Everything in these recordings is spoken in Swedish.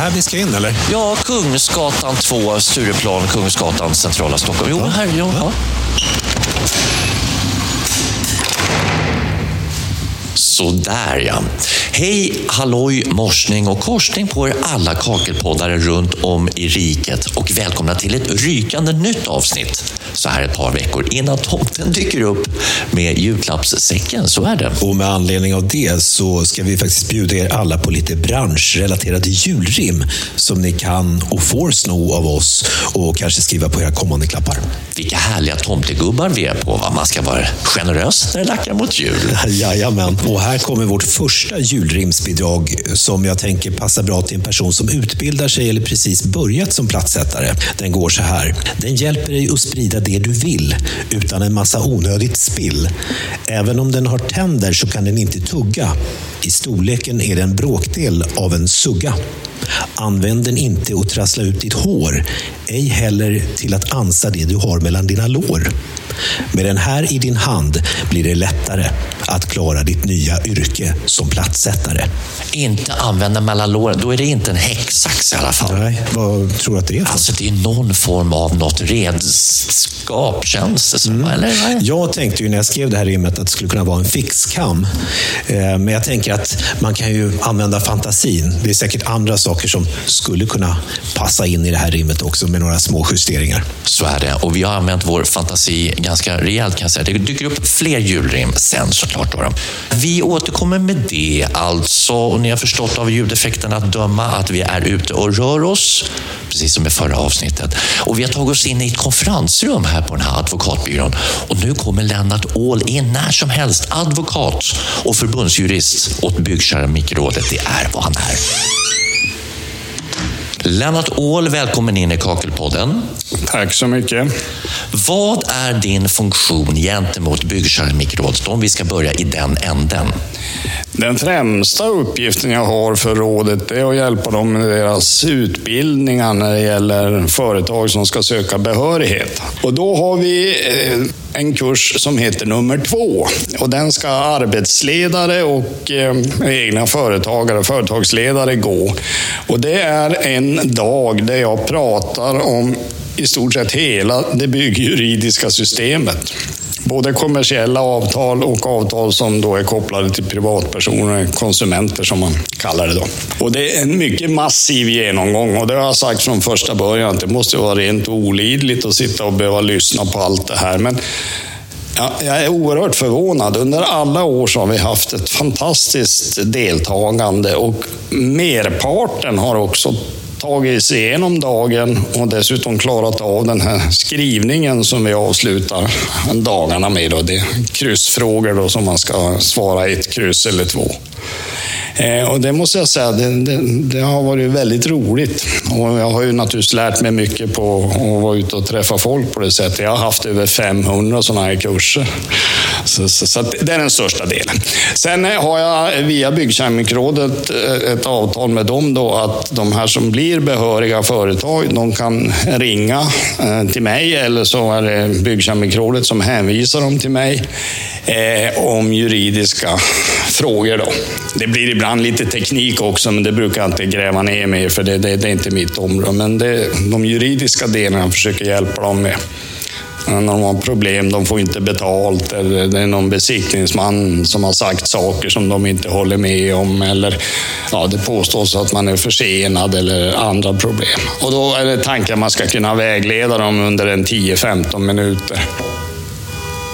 här vi ska in eller? Ja, Kungsgatan 2, Stureplan, Kungsgatan, centrala Stockholm. Jo, här, ja. ja. Sådär ja. Hej, halloj, morsning och korsning på er alla kakelpoddare runt om i riket och välkomna till ett rykande nytt avsnitt så här ett par veckor innan tomten dyker upp med julklappssäcken. Så är det. Och med anledning av det så ska vi faktiskt bjuda er alla på lite branschrelaterade julrim som ni kan och får sno av oss och kanske skriva på era kommande klappar. Vilka härliga tomtegubbar vi är på. Va? Man ska vara generös när det lackar mot jul. Jajamän. Och här kommer vårt första julrimsbidrag som jag tänker passar bra till en person som utbildar sig eller precis börjat som plattsättare. Den går så här. Den hjälper dig att sprida det du vill utan en massa onödigt spill. Även om den har tänder så kan den inte tugga. I storleken är den bråkdel av en sugga. Använd den inte att trassla ut ditt hår, ej heller till att ansa det du har mellan dina lår. Med den här i din hand blir det lättare att klara ditt nya yrke som plattsättare. Inte använda mellan låren, då är det inte en häcksax i alla fall. Nej, vad tror du att det är? Alltså det är någon form av något redskap, känns det som. Mm. Eller? Jag tänkte ju när jag skrev det här rimmet att det skulle kunna vara en fixkam. Eh, men jag tänker att man kan ju använda fantasin. Det är säkert andra saker som skulle kunna passa in i det här rimmet också med några små justeringar. Så är det. Och vi har använt vår fantasi ganska rejält kan jag säga. Det dyker upp fler julrim sen såklart. Då. Vi återkommer med det alltså. Och ni har förstått av ljudeffekterna att döma att vi är ute och rör oss. Precis som i förra avsnittet. Och vi har tagit oss in i ett konferensrum här på den här advokatbyrån. Och nu kommer Lennart Åhl in när som helst. Advokat och förbundsjurist åt Byggkeramikrådet. Det är vad han är. Lennart Åhl, välkommen in i Kakelpodden. Tack så mycket. Vad är din funktion gentemot Byggkeramikrådet om vi ska börja i den änden? Den främsta uppgiften jag har för rådet är att hjälpa dem med deras utbildningar när det gäller företag som ska söka behörighet. Och då har vi eh, en kurs som heter nummer två. Och den ska arbetsledare och eh, egna företagare, företagsledare gå. Och det är en dag där jag pratar om i stort sett hela det byggjuridiska systemet. Både kommersiella avtal och avtal som då är kopplade till privatpersoner, konsumenter som man kallar det då. Och det är en mycket massiv genomgång och det har jag sagt från första början att det måste vara rent olidligt att sitta och behöva lyssna på allt det här. Men Ja, jag är oerhört förvånad. Under alla år så har vi haft ett fantastiskt deltagande och merparten har också tagit sig igenom dagen och dessutom klarat av den här skrivningen som vi avslutar dagarna med. Då. Det är kryssfrågor då som man ska svara ett kryss eller två. Eh, och det måste jag säga, det, det, det, har varit väldigt roligt. Och jag har ju naturligtvis lärt mig mycket på att vara ute och träffa folk på det sättet. Jag har haft över 500 sådana här kurser. Så, så, så det är den största delen. Sen eh, har jag via Byggkemikrådet eh, ett avtal med dem då att de här som blir behöriga företag, de kan ringa till mig eller så är det Byggkemikrådet som hänvisar dem till mig eh, om juridiska frågor. Då. Det blir ibland lite teknik också, men det brukar jag inte gräva ner mig i, för det, det, det, är inte mitt område. Men det, de juridiska delarna försöker hjälpa dem med. När de har problem, de får inte betalt eller det är någon besiktningsman som har sagt saker som de inte håller med om eller ja, det påstås att man är försenad eller andra problem. Och då är det tanken att man ska kunna vägleda dem under en 10-15 minuter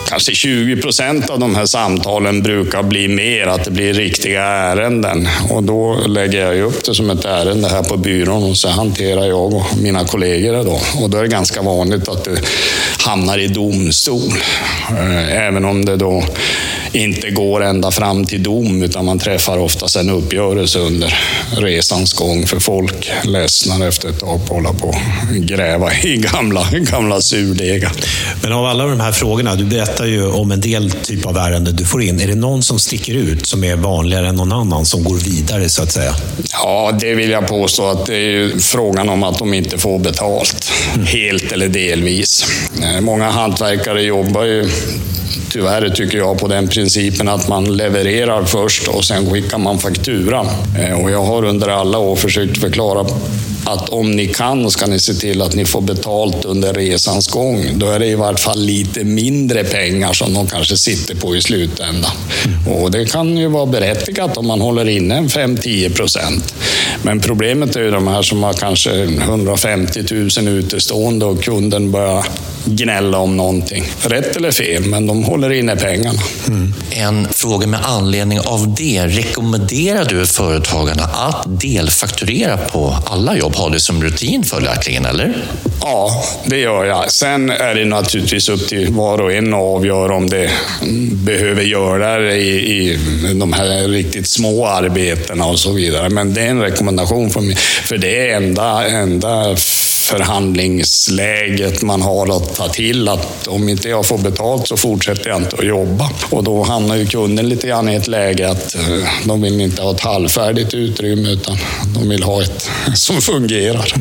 kanske 20 procent av de här samtalen brukar bli mer att det blir riktiga ärenden. Och då lägger jag upp det som ett ärende här på byrån och så hanterar jag och mina kollegor det då. Och då är det ganska vanligt att det hamnar i domstol. Eh, även om det då inte går ända fram till dom utan man träffar oftast en uppgörelse under resans gång för folk ledsnar efter ett tag på att hålla på och gräva i gamla, gamla surdegar. Men av alla de här frågorna, du berättar ju om en del typ av ärenden du får in. Är det någon som sticker ut som är vanligare än någon annan som går vidare så att säga? Ja, det vill jag påstå att det är frågan om att de inte får betalt. Mm. Helt eller delvis. Eh, många hantverkare jobbar ju tyvärr, tycker jag, på den principen att man levererar först och sen skickar man fakturan. Eh, och jag har under alla år försökt förklara att om ni kan ska ni se till att ni får betalt under resans gång. Då är det i vart fall lite mindre pengar som de kanske sitter på i slutändan. Och det kan ju vara berättigat om man håller inne en 5-10 procent. Men problemet är ju de här som har kanske 150 000 utestående och kunden börjar gnälla om någonting. Rätt eller fel, men de håller inne pengarna. Mm. En fråga med anledning av det. Rekommenderar du företagarna att delfakturera på alla jobb? Ha det som rutin följaktligen, eller? Ja, det gör jag. Sen är det naturligtvis upp till var och en att avgöra om det behöver göra det i, i de här riktigt små arbetena och så vidare. Men det är en rekommendation för mig. För det är enda, enda förhandlingsläget man har att ta till. Att om inte jag får betalt så fortsätter jag inte att jobba. Och då hamnar ju kunden lite grann i ett läge att eh, de vill inte ha ett halvfärdigt utrymme utan de vill ha ett som fungerar.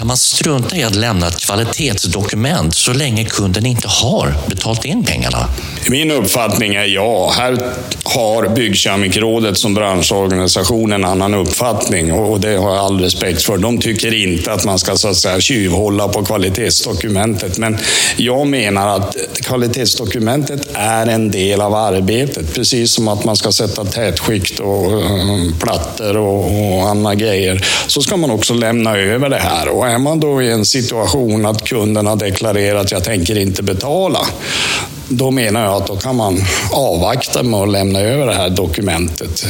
Kan man strunta i att lämna ett kvalitetsdokument så länge kunden inte har betalt in pengarna? Min uppfattning är ja. Här har Byggkeramikrådet som branschorganisation en annan uppfattning och det har jag all respekt för. De tycker inte att man ska så att säga tjuvhålla på kvalitetsdokumentet. Men jag menar att kvalitetsdokumentet är en del av arbetet. Precis som att man ska sätta tätskikt och eh, plattor och, och andra grejer. Så ska man också lämna över det här. Och är man då i en situation att kunden har deklarerat att jag tänker inte betala då menar jag att då kan man avvakta med att lämna över det här dokumentet.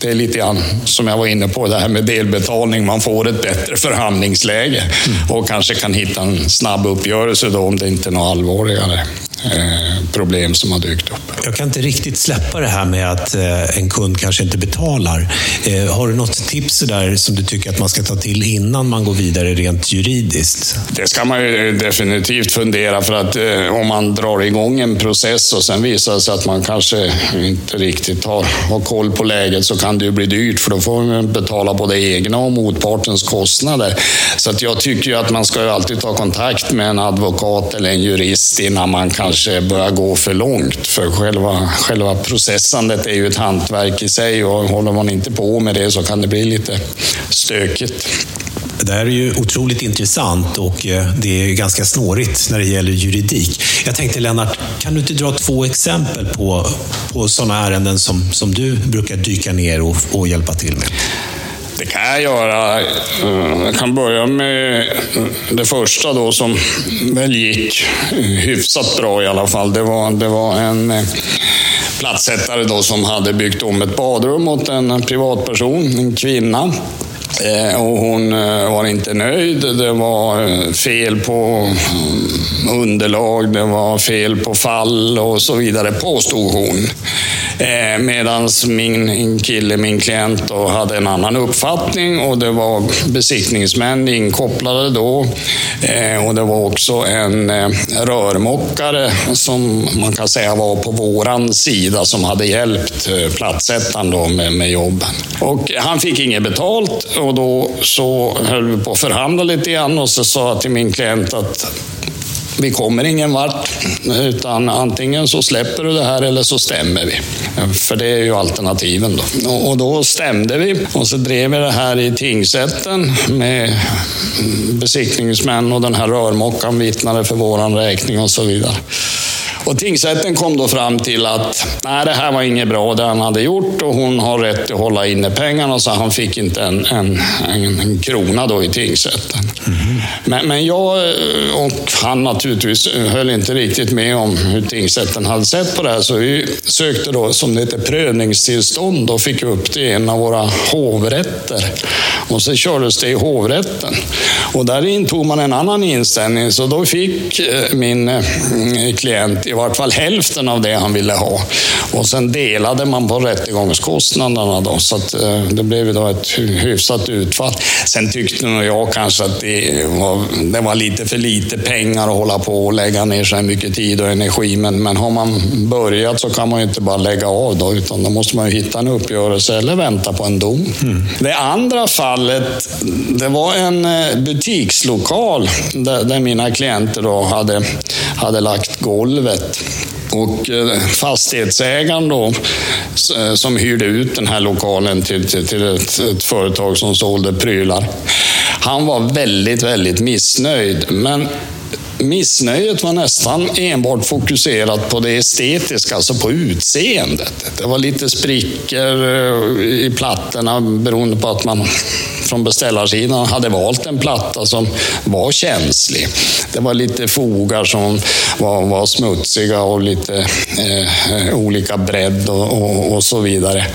Det är lite grann som jag var inne på, det här med delbetalning. Man får ett bättre förhandlingsläge och kanske kan hitta en snabb uppgörelse då om det inte är något allvarligare. Eh, problem som har dykt upp. Jag kan inte riktigt släppa det här med att eh, en kund kanske inte betalar. Eh, har du något tips där som du tycker att man ska ta till innan man går vidare rent juridiskt? Det ska man ju definitivt fundera för att om man drar igång en process och sen visar det sig att man kanske inte riktigt har, har koll på läget så kan det ju bli dyrt för då får man betala både egna och motpartens kostnader. Så att jag tycker ju att man ska ju alltid ta kontakt med en advokat eller en jurist innan man kan kanske börjar gå för långt. För själva, själva processandet är ju ett hantverk i sig och håller man inte på med det så kan det bli lite stökigt. Det här är ju otroligt intressant och eh, det är ganska snårigt när det gäller juridik. Jag tänkte Lennart, kan du inte dra två exempel på, på sådana ärenden som, som du brukar dyka ner och, och hjälpa till med? Det kan jag göra. Mm, jag kan börja med det första då som väl gick hyfsat bra i alla fall. Det var, det var en plattsättare platssättare då som hade byggt om ett badrum åt en privatperson, en kvinna. Eh, och hon eh, var inte nöjd. Det var fel på mm, underlag, det var fel på fall och så vidare, påstod hon. Eh, Medan min kille, min klient, då, hade en annan uppfattning och det var besiktningsmän inkopplade då. Eh, och det var också en eh, rörmokare som man kan säga var på våran sida som hade hjälpt eh, platsättaren då med, med jobben. Och han fick inget betalt och då så höll vi på att förhandla lite grann och så sa jag till min klient att vi kommer ingen vart. Utan antingen så släpper du det här eller så stämmer vi. För det är ju alternativen då. Och då stämde vi och så drev vi det här i tingsrätten med besiktningsmän och den här rörmokaren vittnade för våran räkning och så vidare. Och tingsrätten kom då fram till att nej, det här var inget bra det han hade gjort och hon har rätt att hålla inne pengarna så han fick inte en, en, en, en krona då i tingsrätten. Mm. Men, men jag och han naturligtvis höll inte riktigt med om hur tingsrätten hade sett på det här så vi sökte då som det heter prövningstillstånd och fick upp det i en av våra hovrätter. Och så kördes det i hovrätten. Och där intog man en annan inställning så då fick eh, min eh, klient i vart fall hälften av det han ville ha. Och sen delade man på rättegångskostnaderna då, så att eh, det blev då ett hyfsat utfall. Sen tyckte nog jag kanske att det var, det var lite för lite pengar att hålla på och lägga ner så här mycket tid och energi. Men, men har man börjat så kan man ju inte bara lägga av då, utan då måste man ju hitta en uppgörelse eller vänta på en dom. Mm. Det andra fallet, det var en eh, butikslokal där, där mina klienter då hade, hade lagt golvet och eh, fastighetsägaren då, eh, som hyrde ut den här lokalen till, till, till ett, ett företag som sålde prylar, han var väldigt, väldigt missnöjd. Men Missnöjet var nästan enbart fokuserat på det estetiska, alltså på utseendet. Det var lite sprickor eh, i plattorna beroende på att man från beställarsidan hade valt en platta som var känslig. Det var lite fogar som var, var smutsiga och lite eh, olika bredd och, och, och så vidare.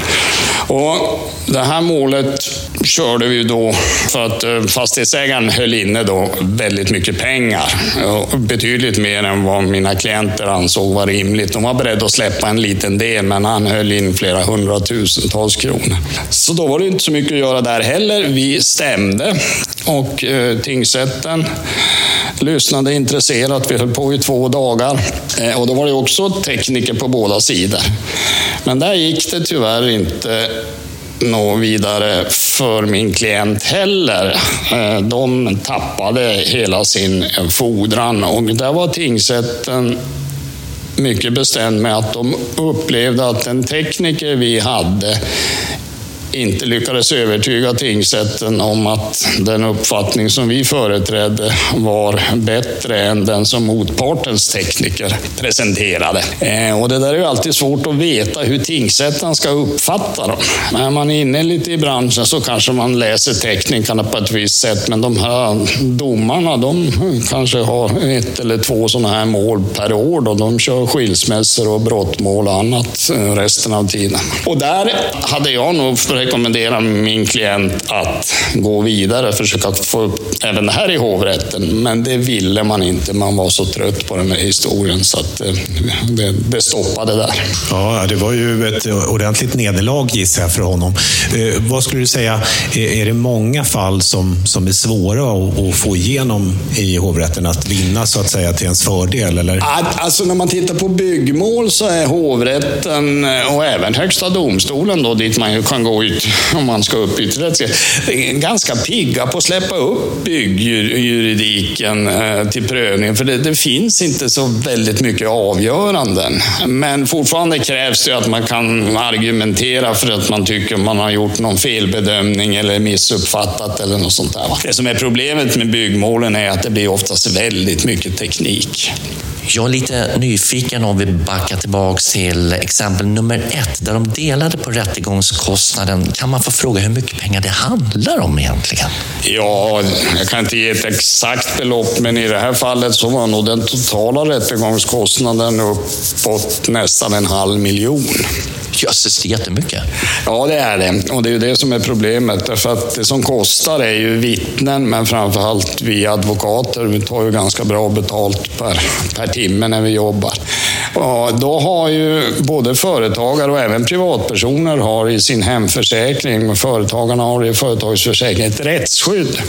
Och det här målet körde vi då för att eh, fastighetsägaren höll inne då väldigt mycket pengar. Betydligt mer än vad mina klienter ansåg var rimligt. De var beredda att släppa en liten del, men han höll in flera hundratusentals kronor. Så då var det inte så mycket att göra där heller. Vi stämde och eh, tingsrätten lyssnade intresserat. Vi höll på i två dagar eh, och då var det också tekniker på båda sidor. Men där gick det tyvärr inte nå vidare för min klient heller. Eh, de tappade hela sin fordran och där var tingsrätten mycket bestämd med att de upplevde att den tekniker vi hade inte lyckades övertyga tingsrätten om att den uppfattning som vi företrädde var bättre än den som motpartens tekniker presenterade. Eh, och det där är ju alltid svårt att veta hur tingsrätten ska uppfatta dem. När man är inne lite i branschen så kanske man läser teknikerna på ett visst sätt, men de här domarna, de kanske har ett eller två sådana här mål per år. Då. De kör skilsmässor och brottmål och annat eh, resten av tiden. Och där hade jag nog rekommendera min klient att gå vidare och försöka få upp även det här i hovrätten. Men det ville man inte. Man var så trött på den här historien så att eh, det, det stoppade där. Ja, det var ju ett ordentligt nederlag gissar jag för honom. Eh, vad skulle du säga, är det många fall som, som är svåra att, att få igenom i hovrätten? Att vinna så att säga till ens fördel? Eller? Alltså när man tittar på byggmål så är hovrätten eh, och även Högsta domstolen då, dit man kan gå ut om man ska upp ytterligare ganska pigga på att släppa upp byggjuridiken eh, till prövning. För det, det, finns inte så väldigt mycket avgöranden. Men fortfarande krävs det att man kan argumentera för att man tycker man har gjort någon felbedömning eller missuppfattat eller något sånt där. Det som är problemet med byggmålen är att det blir oftast väldigt mycket teknik. Jag är lite nyfiken om vi backar tillbaka till exempel nummer ett, där de delade på rättegångskostnaden. Kan man få fråga hur mycket pengar det handlar om egentligen? Ja, jag kan inte ge ett exakt belopp, men i det här fallet så var nog den totala rättegångskostnaden uppåt nästan en halv miljon. Jösses, det är jättemycket. Ja, det är det. Och det är ju det som är problemet. Därför att det som kostar är ju vittnen, men framförallt vi advokater. Vi tar ju ganska bra betalt per, per timme när vi jobbar. Ja, då har ju både företagare och även privatpersoner har i sin hemförsäkring, företagarna har i företagsförsäkring, ett rättsskydd.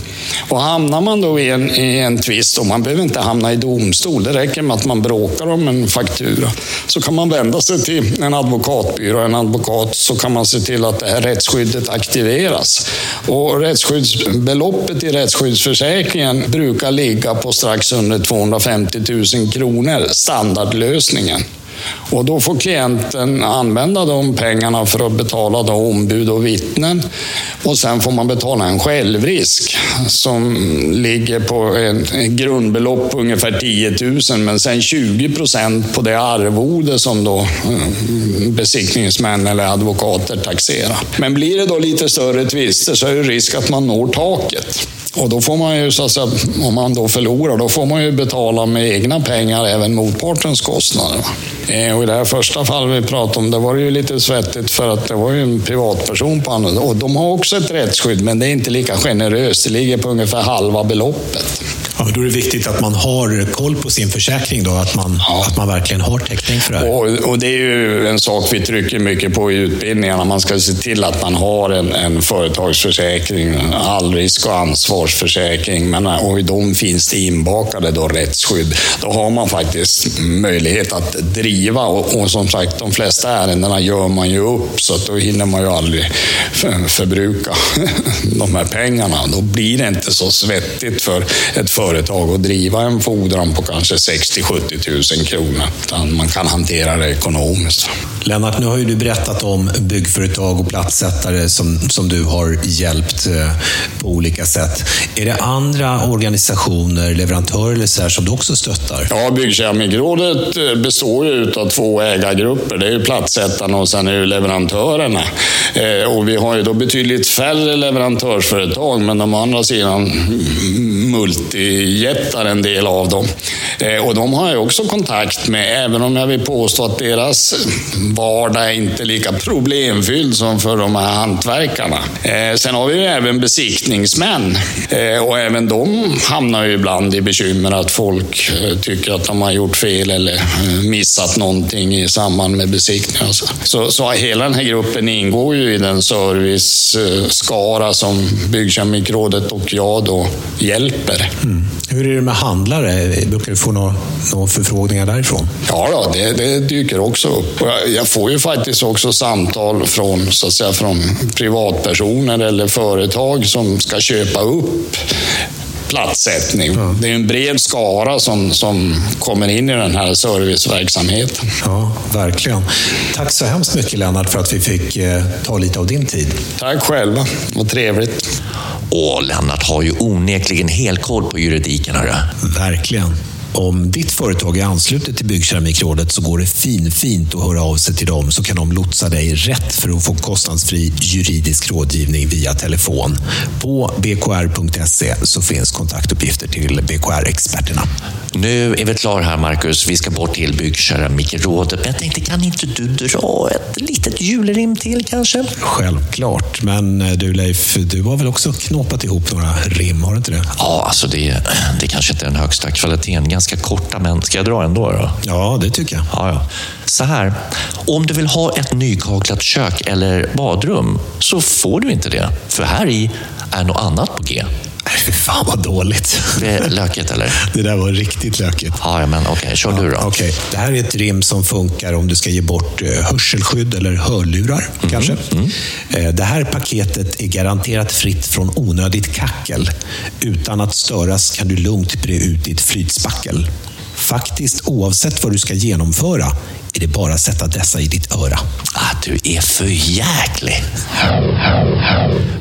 Och hamnar man då i en, i en tvist, och man behöver inte hamna i domstol, det räcker med att man bråkar om en faktura, så kan man vända sig till en advokatbyrå, en advokat, så kan man se till att det här rättsskyddet aktiveras. Och rättsskyddsbeloppet i rättsskyddsförsäkringen brukar ligga på strax under 250 000 kronor, standardlösningen. Och då får klienten använda de pengarna för att betala då ombud och vittnen. Och sen får man betala en självrisk som ligger på ett grundbelopp på ungefär 10 000 men sen 20 procent på det arvode som då eh, besiktningsmän eller advokater taxerar. Men blir det då lite större tvister så är det risk att man når taket. Och då får man ju, så att säga, om man då förlorar, då får man ju betala med egna pengar även motpartens kostnader. Eh, och I det här första fallet vi pratade om, det var det ju lite svettigt för att det var ju en privatperson på andra Och de har också ett rättsskydd, men det är inte lika generöst. Det ligger på ungefär halva beloppet. Ja, då är det viktigt att man har koll på sin försäkring, då, att, man, ja. att man verkligen har täckning för det här. Och, och, det är ju en sak vi trycker mycket på i utbildningarna. Man ska se till att man har en, en företagsförsäkring, all risk och ansvarsförsäkring. Men, och i dem finns det inbakade då rättsskydd. Då har man faktiskt möjlighet att driva och, och som sagt, de flesta ärendena gör man ju upp så att då hinner man ju aldrig för, förbruka de här pengarna. Då blir det inte så svettigt för ett företag företag att driva en fordran på kanske 60-70 000 kronor. Utan man kan hantera det ekonomiskt. Lennart, nu har ju du berättat om byggföretag och platssättare som, som du har hjälpt eh, på olika sätt. Är det andra organisationer, leverantörer eller så här, som du också stöttar? Ja, Byggkeramikrådet eh, består ju av två ägargrupper. Det är ju platssättarna och sen är det leverantörerna. Eh, och vi har ju då betydligt färre leverantörsföretag, men de andra sidan jättar en del av dem. Eh, och de har jag också kontakt med, även om jag vill påstå att deras vardag är inte lika problemfylld som för de här hantverkarna. Eh, sen har vi ju även besiktningsmän eh, och även de hamnar ju ibland i bekymmer att folk eh, tycker att de har gjort fel eller eh, missat någonting i samband med besiktningen. Så, så, så hela den här gruppen ingår ju i den serviceskara eh, som Byggkemikrådet och jag då hjälper. Mm. Hur är det med handlare? Brukar du få några, några förfrågningar därifrån? Ja, då, det, det dyker också upp. Jag, jag får ju faktiskt också samtal från, så att säga, från privatpersoner eller företag som ska köpa upp platssättning. Ja. Det är en bred skara som, som kommer in i den här serviceverksamheten. Ja, verkligen. Tack så hemskt mycket Lennart för att vi fick eh, ta lite av din tid. Tack själva, vad trevligt. Och Lennart har ju onekligen helkoll på juridiken. Hörru. Verkligen. Om ditt företag är anslutet till Byggkeramikrådet så går det fin, fint att höra av sig till dem så kan de lotsa dig rätt för att få kostnadsfri juridisk rådgivning via telefon. På bkr.se så finns kontaktuppgifter till BKR-experterna. Nu är vi klara här, Marcus. Vi ska bort till Byggkeramikrådet. Men jag tänkte, kan inte du dra ett litet julrim till kanske? Självklart. Men eh, du Leif, du har väl också knåpat ihop några rim, har du inte det? Ja, alltså det, det kanske inte är den högsta kvaliteten ganska korta, men ska jag dra ändå? Då? Ja, det tycker jag. Ja, ja. Så här, om du vill ha ett nykaklat kök eller badrum så får du inte det, för här i är något annat på G. Fy fan vad dåligt. Det är lökigt eller? Det där var riktigt lökigt. Ja, men okej, okay, kör ja, du då. Okay. Det här är ett rim som funkar om du ska ge bort eh, hörselskydd eller hörlurar. Mm. kanske. Mm. Det här paketet är garanterat fritt från onödigt kackel. Utan att störas kan du lugnt bre ut ditt flytspackel. Faktiskt oavsett vad du ska genomföra är det bara att sätta dessa i ditt öra. Ah, du är för jäklig.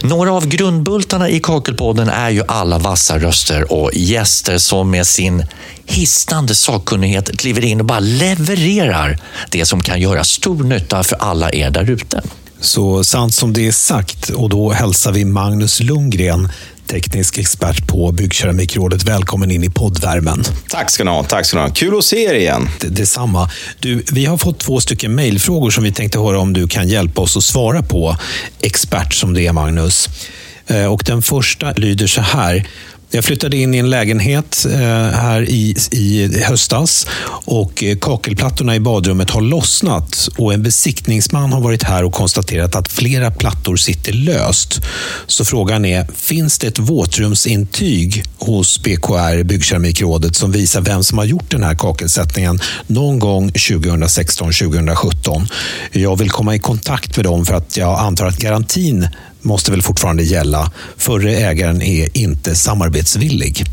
Några av grundbultarna i Kakelpodden är ju alla vassa röster och gäster som med sin hisnande sakkunnighet kliver in och bara levererar det som kan göra stor nytta för alla er där ute. Så sant som det är sagt, och då hälsar vi Magnus Lundgren, teknisk expert på Byggkeramikrådet. Välkommen in i poddvärmen. Tack ska ni ha. Tack ska ni ha. Kul att se er igen. Det, detsamma. Du, vi har fått två stycken mejlfrågor som vi tänkte höra om du kan hjälpa oss att svara på. Expert som det är, Magnus. Eh, och den första lyder så här. Jag flyttade in i en lägenhet eh, här i, i höstas och eh, kakelplattorna i badrummet har lossnat och en besiktningsman har varit här och konstaterat att flera plattor sitter löst. Så frågan är, finns det ett våtrumsintyg hos BKR, Byggkeramikrådet, som visar vem som har gjort den här kakelsättningen någon gång 2016-2017? Jag vill komma i kontakt med dem för att jag antar att garantin måste väl fortfarande gälla. Förre ägaren är inte samarbetsvillig.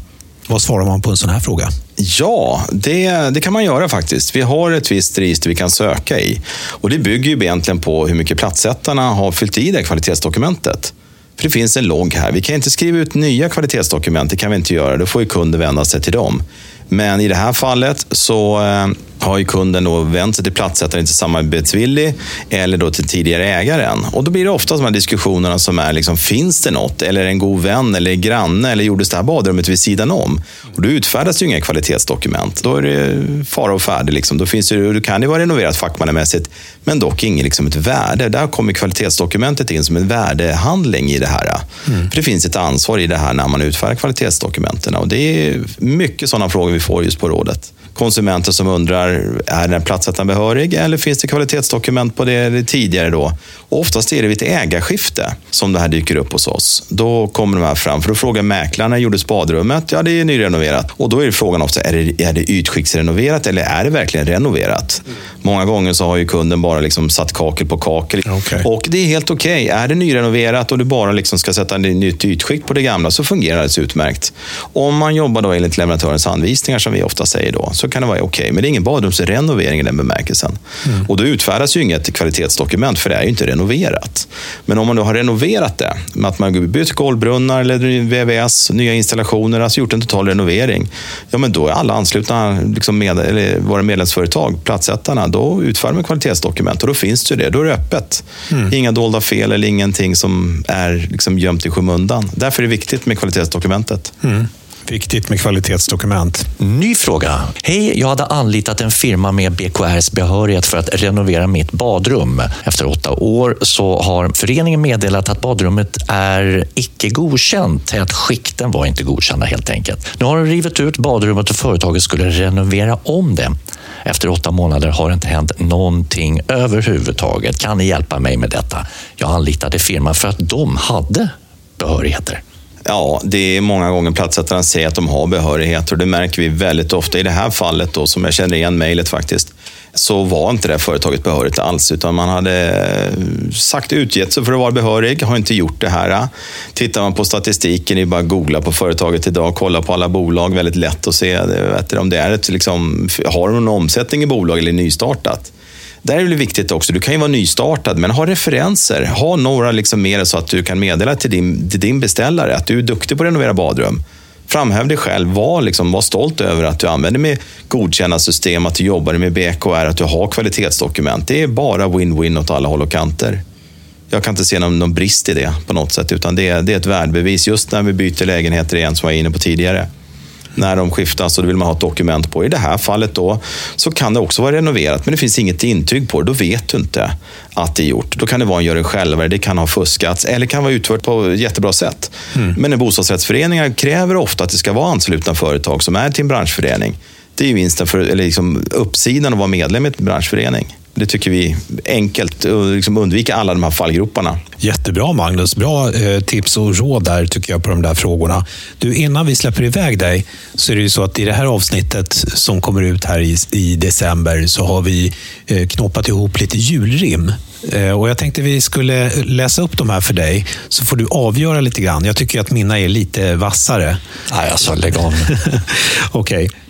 Vad svarar man på en sån här fråga? Ja, det, det, kan man göra faktiskt. Vi har ett visst register vi kan söka i. Och Det bygger ju egentligen på hur mycket platsättarna har fyllt i det kvalitetsdokumentet. För det finns en logg här. Vi kan inte skriva ut nya kvalitetsdokument, det kan vi inte göra. Då får ju kunden vända sig till dem. Men i det här fallet så eh, har ju kunden då vänt sig till platssättaren, inte samarbetsvillig, eller då till tidigare ägaren. Och då blir det ofta de här diskussionerna som är, liksom, finns det något? Eller en god vän, eller granne, eller gjordes det här badrummet vid sidan om? Och då utfärdas ju inga kvalitetsdokument. Då är det fara och färde. Liksom. Då, finns det, då kan det vara renoverat fackmannamässigt, men dock inget liksom ett värde. Där kommer kvalitetsdokumentet in som en värdehandling i det här. Mm. För det finns ett ansvar i det här när man utfärdar kvalitetsdokumenten. Och det är mycket sådana frågor vi får just på rådet. Konsumenter som undrar, är den platsättaren behörig eller finns det kvalitetsdokument på det tidigare då? Och oftast är det vid ett ägarskifte som det här dyker upp hos oss. Då kommer de här fram, för då frågar mäklaren, när gjordes badrummet? Ja, det är nyrenoverat. Och då är frågan ofta, är det, är det ytskiktsrenoverat eller är det verkligen renoverat? Mm. Många gånger så har ju kunden bara liksom satt kakel på kakel. Okay. Och det är helt okej. Okay. Är det nyrenoverat och du bara liksom ska sätta nytt ytskikt på det gamla så fungerar det utmärkt. Om man jobbar då enligt leverantörens anvisningar, som vi ofta säger då, så kan det vara okej. Okay. Men det är ingen badrumsrenovering i den bemärkelsen. Mm. Och då utfärdas ju inget kvalitetsdokument, för det är ju inte renoverat. Men om man då har renoverat det, med att man bytt golvbrunnar eller VVS, nya installationer, alltså gjort en total renovering, ja men då är alla anslutna liksom med, eller våra medlemsföretag, platsättarna, då utför man kvalitetsdokument och då finns det ju det. Då är det öppet. Mm. Inga dolda fel eller ingenting som är liksom gömt i skymundan. Därför är det viktigt med kvalitetsdokumentet. Mm. Viktigt med kvalitetsdokument. Ny fråga. Hej, jag hade anlitat en firma med BKRs behörighet för att renovera mitt badrum. Efter åtta år så har föreningen meddelat att badrummet är icke godkänt. Att skikten var inte godkända helt enkelt. Nu har de rivit ut badrummet och företaget skulle renovera om det. Efter åtta månader har det inte hänt någonting överhuvudtaget. Kan ni hjälpa mig med detta? Jag anlitade firman för att de hade behörigheter. Ja, det är många gånger platssättarna säger att de har behörighet och det märker vi väldigt ofta. I det här fallet, då, som jag känner igen mejlet faktiskt, så var inte det företaget behörigt alls, utan man hade eh, sagt utgett sig för att vara behörig, har inte gjort det här. Tittar man på statistiken, det är bara att googla på företaget idag, kolla på alla bolag, väldigt lätt att se eh, vet du, om det är ett, liksom, har de någon omsättning i bolag eller nystartat. Där är det viktigt också, du kan ju vara nystartad, men ha referenser. Ha några liksom mer så att du kan meddela till din, till din beställare att du är duktig på att renovera badrum. Framhäv dig själv, var, liksom, var stolt över att du använder med godkända system, att du jobbar med BKR, att du har kvalitetsdokument. Det är bara win-win åt alla håll och kanter. Jag kan inte se någon, någon brist i det på något sätt, utan det, det är ett värdebevis just när vi byter lägenheter igen, som jag var inne på tidigare när de skiftas och då vill man ha ett dokument på. I det här fallet då så kan det också vara renoverat, men det finns inget intyg på det. Då vet du inte att det är gjort. Då kan det vara en gör det själv, det kan ha fuskats eller kan vara utfört på ett jättebra sätt. Mm. Men bostadsrättsföreningar kräver ofta att det ska vara anslutna företag som är till en branschförening. Det är ju vinsten för, eller liksom uppsidan att vara medlem i en branschförening. Det tycker vi är enkelt, liksom undvika alla de här fallgroparna. Jättebra Magnus, bra eh, tips och råd där tycker jag på de där frågorna. Du, innan vi släpper iväg dig så är det ju så att i det här avsnittet som kommer ut här i, i december så har vi eh, knoppat ihop lite julrim. Eh, och jag tänkte vi skulle läsa upp de här för dig, så får du avgöra lite grann. Jag tycker att mina är lite vassare. Nej, alltså lägg av. Okej. Okay.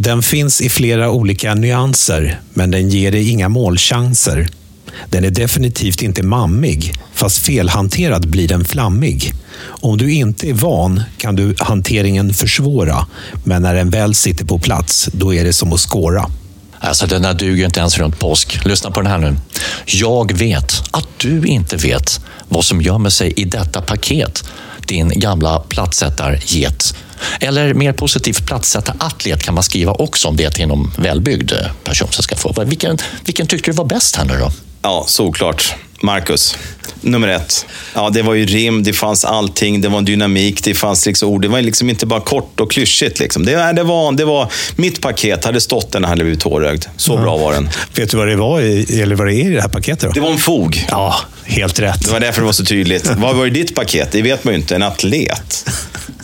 Den finns i flera olika nyanser, men den ger dig inga målchanser. Den är definitivt inte mammig, fast felhanterad blir den flammig. Om du inte är van kan du hanteringen försvåra, men när den väl sitter på plats, då är det som att skåra. Alltså den där duger inte ens runt påsk. Lyssna på den här nu. Jag vet att du inte vet vad som gömmer sig i detta paket. Din gamla plattsättarget. Eller mer positivt, plattsättaratlet kan man skriva också om det till någon välbyggd person som ska få. Vilken, vilken tyckte du var bäst här nu då? Ja, såklart. Marcus, nummer ett. Ja, det var ju rim, det fanns allting, det var en dynamik, det fanns liksom ord. Det var liksom inte bara kort och klyschigt. Liksom. Det, det, var, det var, mitt paket hade stått den hade blivit tårögd. Så ja. bra var den. Vet du vad det var i, eller vad det är i det här paketet? Då? Det var en fog. Ja, helt rätt. Det var därför det var så tydligt. vad var i ditt paket? Det vet man ju inte. En atlet.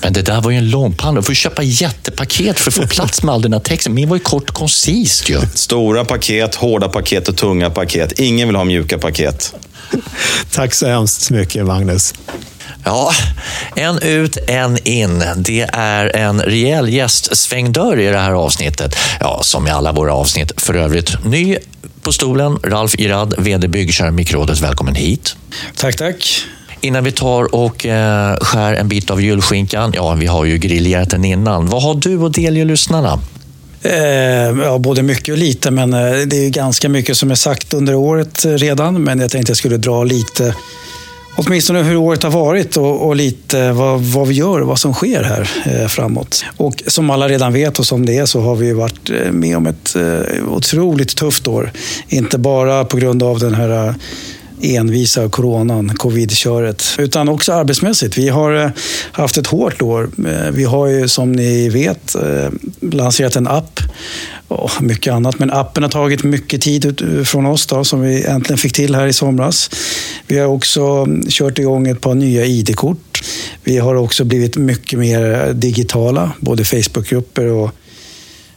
Men det där var ju en långpanna. Du får köpa jättepaket för att få plats med all den här texten. Min var ju kort och koncist ju. Stora paket, hårda paket och tunga paket. Ingen vill ha mjuka paket. Tack så hemskt mycket, Magnus. Ja, en ut, en in. Det är en rejäl gästsvängdörr i det här avsnittet. Ja, som i alla våra avsnitt för övrigt. Ny på stolen, Ralf Irad, VD Byggkärr Mikrodet. Välkommen hit. Tack, tack. Innan vi tar och eh, skär en bit av julskinkan, ja, vi har ju grillerat den innan. Vad har du att delge lyssnarna? Eh, ja, både mycket och lite, men eh, det är ganska mycket som är sagt under året eh, redan. Men jag tänkte jag skulle dra lite, åtminstone hur året har varit och, och lite vad, vad, vi gör och vad som sker här eh, framåt. Och som alla redan vet och som det är så har vi varit eh, med om ett eh, otroligt tufft år. Inte bara på grund av den här envisa coronan, covid-köret, utan också arbetsmässigt. Vi har eh, haft ett hårt år. Eh, vi har ju som ni vet eh, lanserat en app och mycket annat. Men appen har tagit mycket tid från oss då, som vi äntligen fick till här i somras. Vi har också mm, kört igång ett par nya ID-kort. Vi har också blivit mycket mer digitala, både Facebookgrupper och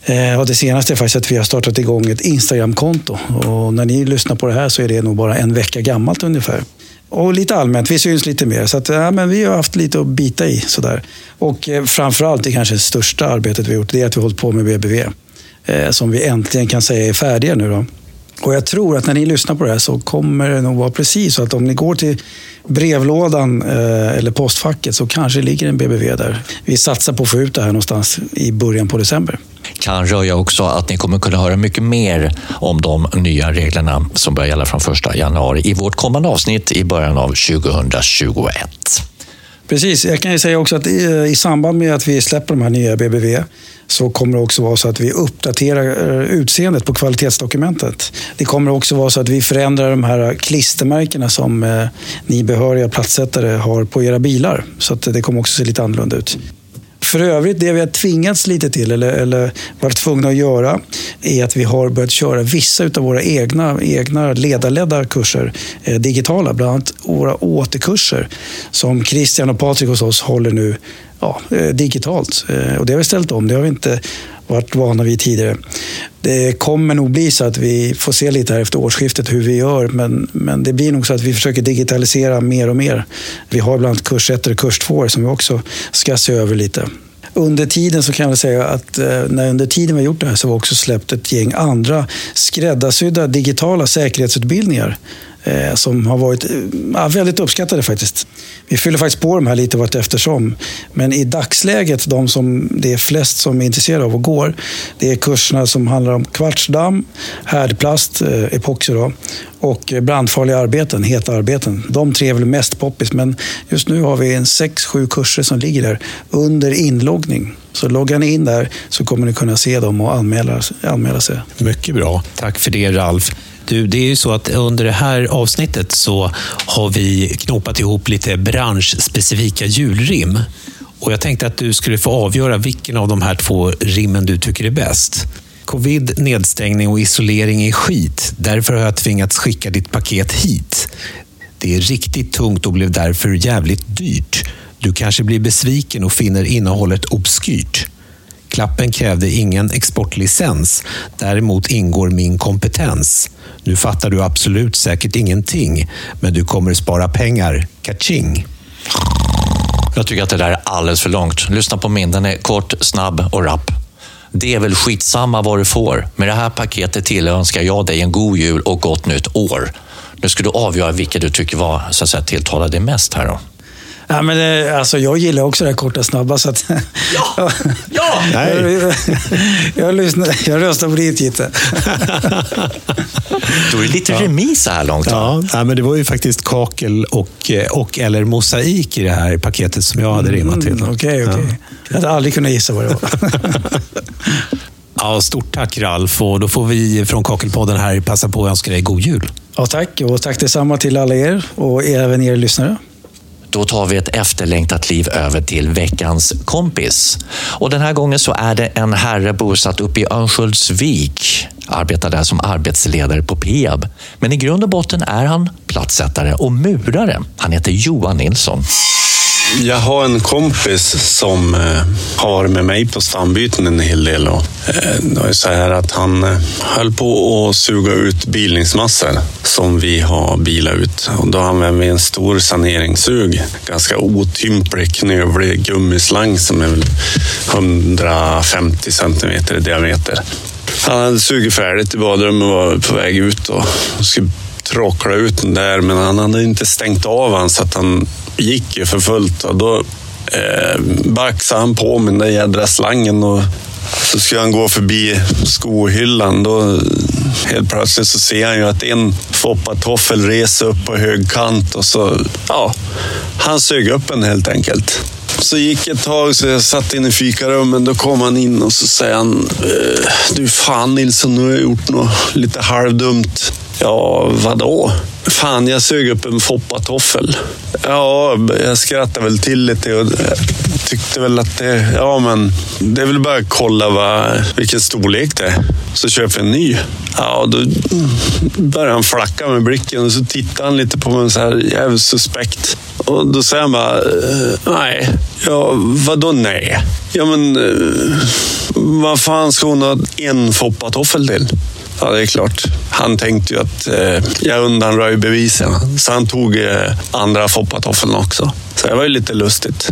Eh, och det senaste är faktiskt att vi har startat igång ett Instagramkonto. Och när ni lyssnar på det här så är det nog bara en vecka gammalt ungefär. Och lite allmänt, vi syns lite mer. Så att, ja, men vi har haft lite att bita i. Sådär. Och eh, framförallt, det kanske största arbetet vi har gjort, det är att vi har hållit på med BBV. Eh, som vi äntligen kan säga är färdiga nu. Då. Och jag tror att när ni lyssnar på det här så kommer det nog vara precis så att om ni går till brevlådan eh, eller postfacket så kanske ligger en BBV där. Vi satsar på att få ut det här någonstans i början på december. Kan röja också att ni kommer kunna höra mycket mer om de nya reglerna som börjar gälla från 1 januari i vårt kommande avsnitt i början av 2021. Precis, jag kan ju säga också att i, i samband med att vi släpper de här nya BBV så kommer det också vara så att vi uppdaterar eh, utseendet på kvalitetsdokumentet. Det kommer också vara så att vi förändrar de här klistermärkena som eh, ni behöriga platssättare har på era bilar. Så att det kommer också se lite annorlunda ut. För övrigt, det vi har tvingats lite till, eller, eller varit tvungna att göra, är att vi har börjat köra vissa av våra egna, egna ledarledda kurser eh, digitala. Bland annat våra återkurser som Christian och Patrik hos oss håller nu ja, eh, digitalt. Eh, och det har vi ställt om. Det har vi inte varit vana vid tidigare. Det kommer nog bli så att vi får se lite här efter årsskiftet hur vi gör, men, men det blir nog så att vi försöker digitalisera mer och mer. Vi har bland annat kurs 1 och kurs 2 som vi också ska se över lite. Under tiden så kan jag säga att eh, när under tiden vi har gjort det här så har vi också släppt ett gäng andra skräddarsydda digitala säkerhetsutbildningar eh, som har varit eh, ja, väldigt uppskattade faktiskt. Vi fyller faktiskt på de här lite vart eftersom. Men i dagsläget, de som det är flest som är intresserade av och går, det är kurserna som handlar om kvartsdamm, härdplast, eh, epoxy då, och brandfarliga arbeten, heta arbeten. De tre är väl mest poppis, men just nu har vi en sex, sju kurser som ligger där under inloggning. Så loggar ni in där så kommer ni kunna se dem och anmäla, anmäla sig. Mycket bra. Tack för det, Ralf. Du, det är ju så att under det här avsnittet så har vi knopat ihop lite branschspecifika julrim. Och jag tänkte att du skulle få avgöra vilken av de här två rimmen du tycker är bäst. Covid, nedstängning och isolering är skit. Därför har jag tvingats skicka ditt paket hit. Det är riktigt tungt och blev därför jävligt dyrt. Du kanske blir besviken och finner innehållet obskyrt. Klappen krävde ingen exportlicens. Däremot ingår min kompetens. Nu fattar du absolut säkert ingenting, men du kommer spara pengar. Kaching! Jag tycker att det där är alldeles för långt. Lyssna på min. Den är kort, snabb och rapp. Det är väl skitsamma vad du får. Med det här paketet tillönskar jag dig en god jul och gott nytt år. Nu ska du avgöra vilket du tycker var, så att säga, tilltalade dig mest här då. Ja, men det, alltså, jag gillar också det här korta snabba. Så att, ja! ja! jag, jag, jag, lyssnar, jag röstar på ditt Gitte. Då är det lite ja. remis så här långt. Ja, ja, men det var ju faktiskt kakel och, och eller mosaik i det här paketet som jag hade rimmat till. Mm. Okay, okay. Jag hade aldrig kunnat gissa vad det var. ja, stort tack Ralf. Och då får vi från Kakelpodden här passa på att önska dig god jul. Ja, tack. Och tack detsamma till alla er och även er lyssnare. Då tar vi ett efterlängtat liv över till veckans kompis. Och den här gången så är det en herre bosatt uppe i Örnsköldsvik. Arbetar där som arbetsledare på Peab. Men i grund och botten är han plattsättare och murare. Han heter Johan Nilsson. Jag har en kompis som eh, har varit med mig på stambyten en hel del. Och, eh, det är så här att han eh, höll på att suga ut bilningsmassor som vi har bilat ut. Och då använde vi en stor saneringssug. Ganska otymplig, knövlig gummislang som är 150 centimeter i diameter. Han hade sugit färdigt i badrummet och var på väg ut och skulle tråckla ut den där, men han hade inte stängt av den så att han gick ju för fullt. Och då eh, baxade han på med den där jädra slangen och så skulle han gå förbi skohyllan. Då helt plötsligt så ser han ju att en foppatoffel reser upp på högkant och så, ja, han sög upp en helt enkelt. Så gick ett tag, så jag satt inne i fikarummet. Då kom han in och så säger han, eh, du fan Nilsson, nu har jag gjort något lite halvdumt. Ja, vadå? Fan, jag sög upp en foppatoffel. Ja, jag skrattade väl till lite. Och eh, tyckte väl att det, ja men, det är väl bara att kolla vad, vilken storlek det är. Så köper vi en ny. Ja, då började han flacka med blicken och så tittade han lite på mig så här jävligt suspekt. Och då säger han bara, eh, nej. Ja, vadå nej? Ja men, eh, vad fan ska hon ha en foppatoffel till? Ja, det är klart. Han tänkte ju att eh, jag undanröj bevisen. Så han tog eh, andra foppatoffeln också. Så det var ju lite lustigt.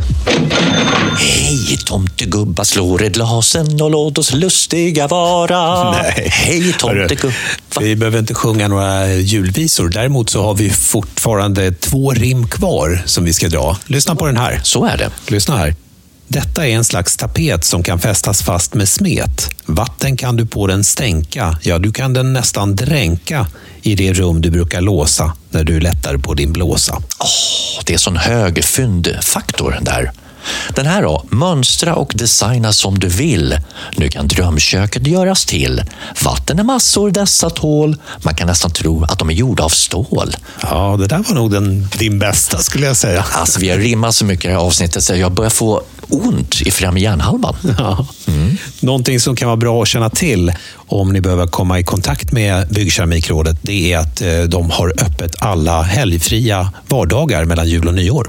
Hej tomtegubbar, slå i glasen och låt oss lustiga vara. Nej. Hej Hörru, tomtegubbar. Vi behöver inte sjunga några julvisor. Däremot så har vi fortfarande två rim kvar som vi ska dra. Lyssna på den här. Så är det. Lyssna här. Detta är en slags tapet som kan fästas fast med smet. Vatten kan du på den stänka, ja du kan den nästan dränka i det rum du brukar låsa när du lättar på din blåsa. Åh, det är sån hög fyndfaktor där. Den här då, mönstra och designa som du vill. Nu kan drömköket göras till. Vatten är massor dessa tål. Man kan nästan tro att de är gjorda av stål. Ja, det där var nog den, din bästa skulle jag säga. Alltså, vi har rimmat så mycket i det här avsnittet så jag börjar få ont i främre hjärnhalvan. Ja. Någonting som kan vara bra att känna till om ni behöver komma i kontakt med Byggkeramikrådet, det är att eh, de har öppet alla helgfria vardagar mellan jul och nyår.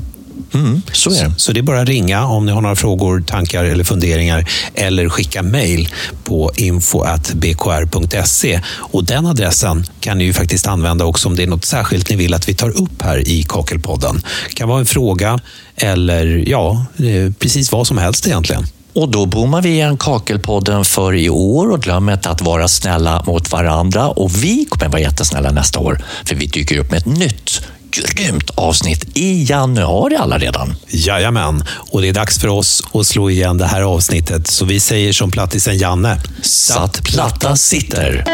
Mm, så är det. Så det är bara att ringa om ni har några frågor, tankar eller funderingar eller skicka mejl på info.bkr.se. Och den adressen kan ni ju faktiskt använda också om det är något särskilt ni vill att vi tar upp här i Kakelpodden. Det kan vara en fråga eller ja, eh, precis vad som helst egentligen. Och då bommar vi igen Kakelpodden för i år och glöm inte att vara snälla mot varandra. Och vi kommer vara jättesnälla nästa år, för vi dyker upp med ett nytt grymt avsnitt i januari alla redan. Jajamän, och det är dags för oss att slå igen det här avsnittet. Så vi säger som plattisen Janne. Så att platta sitter.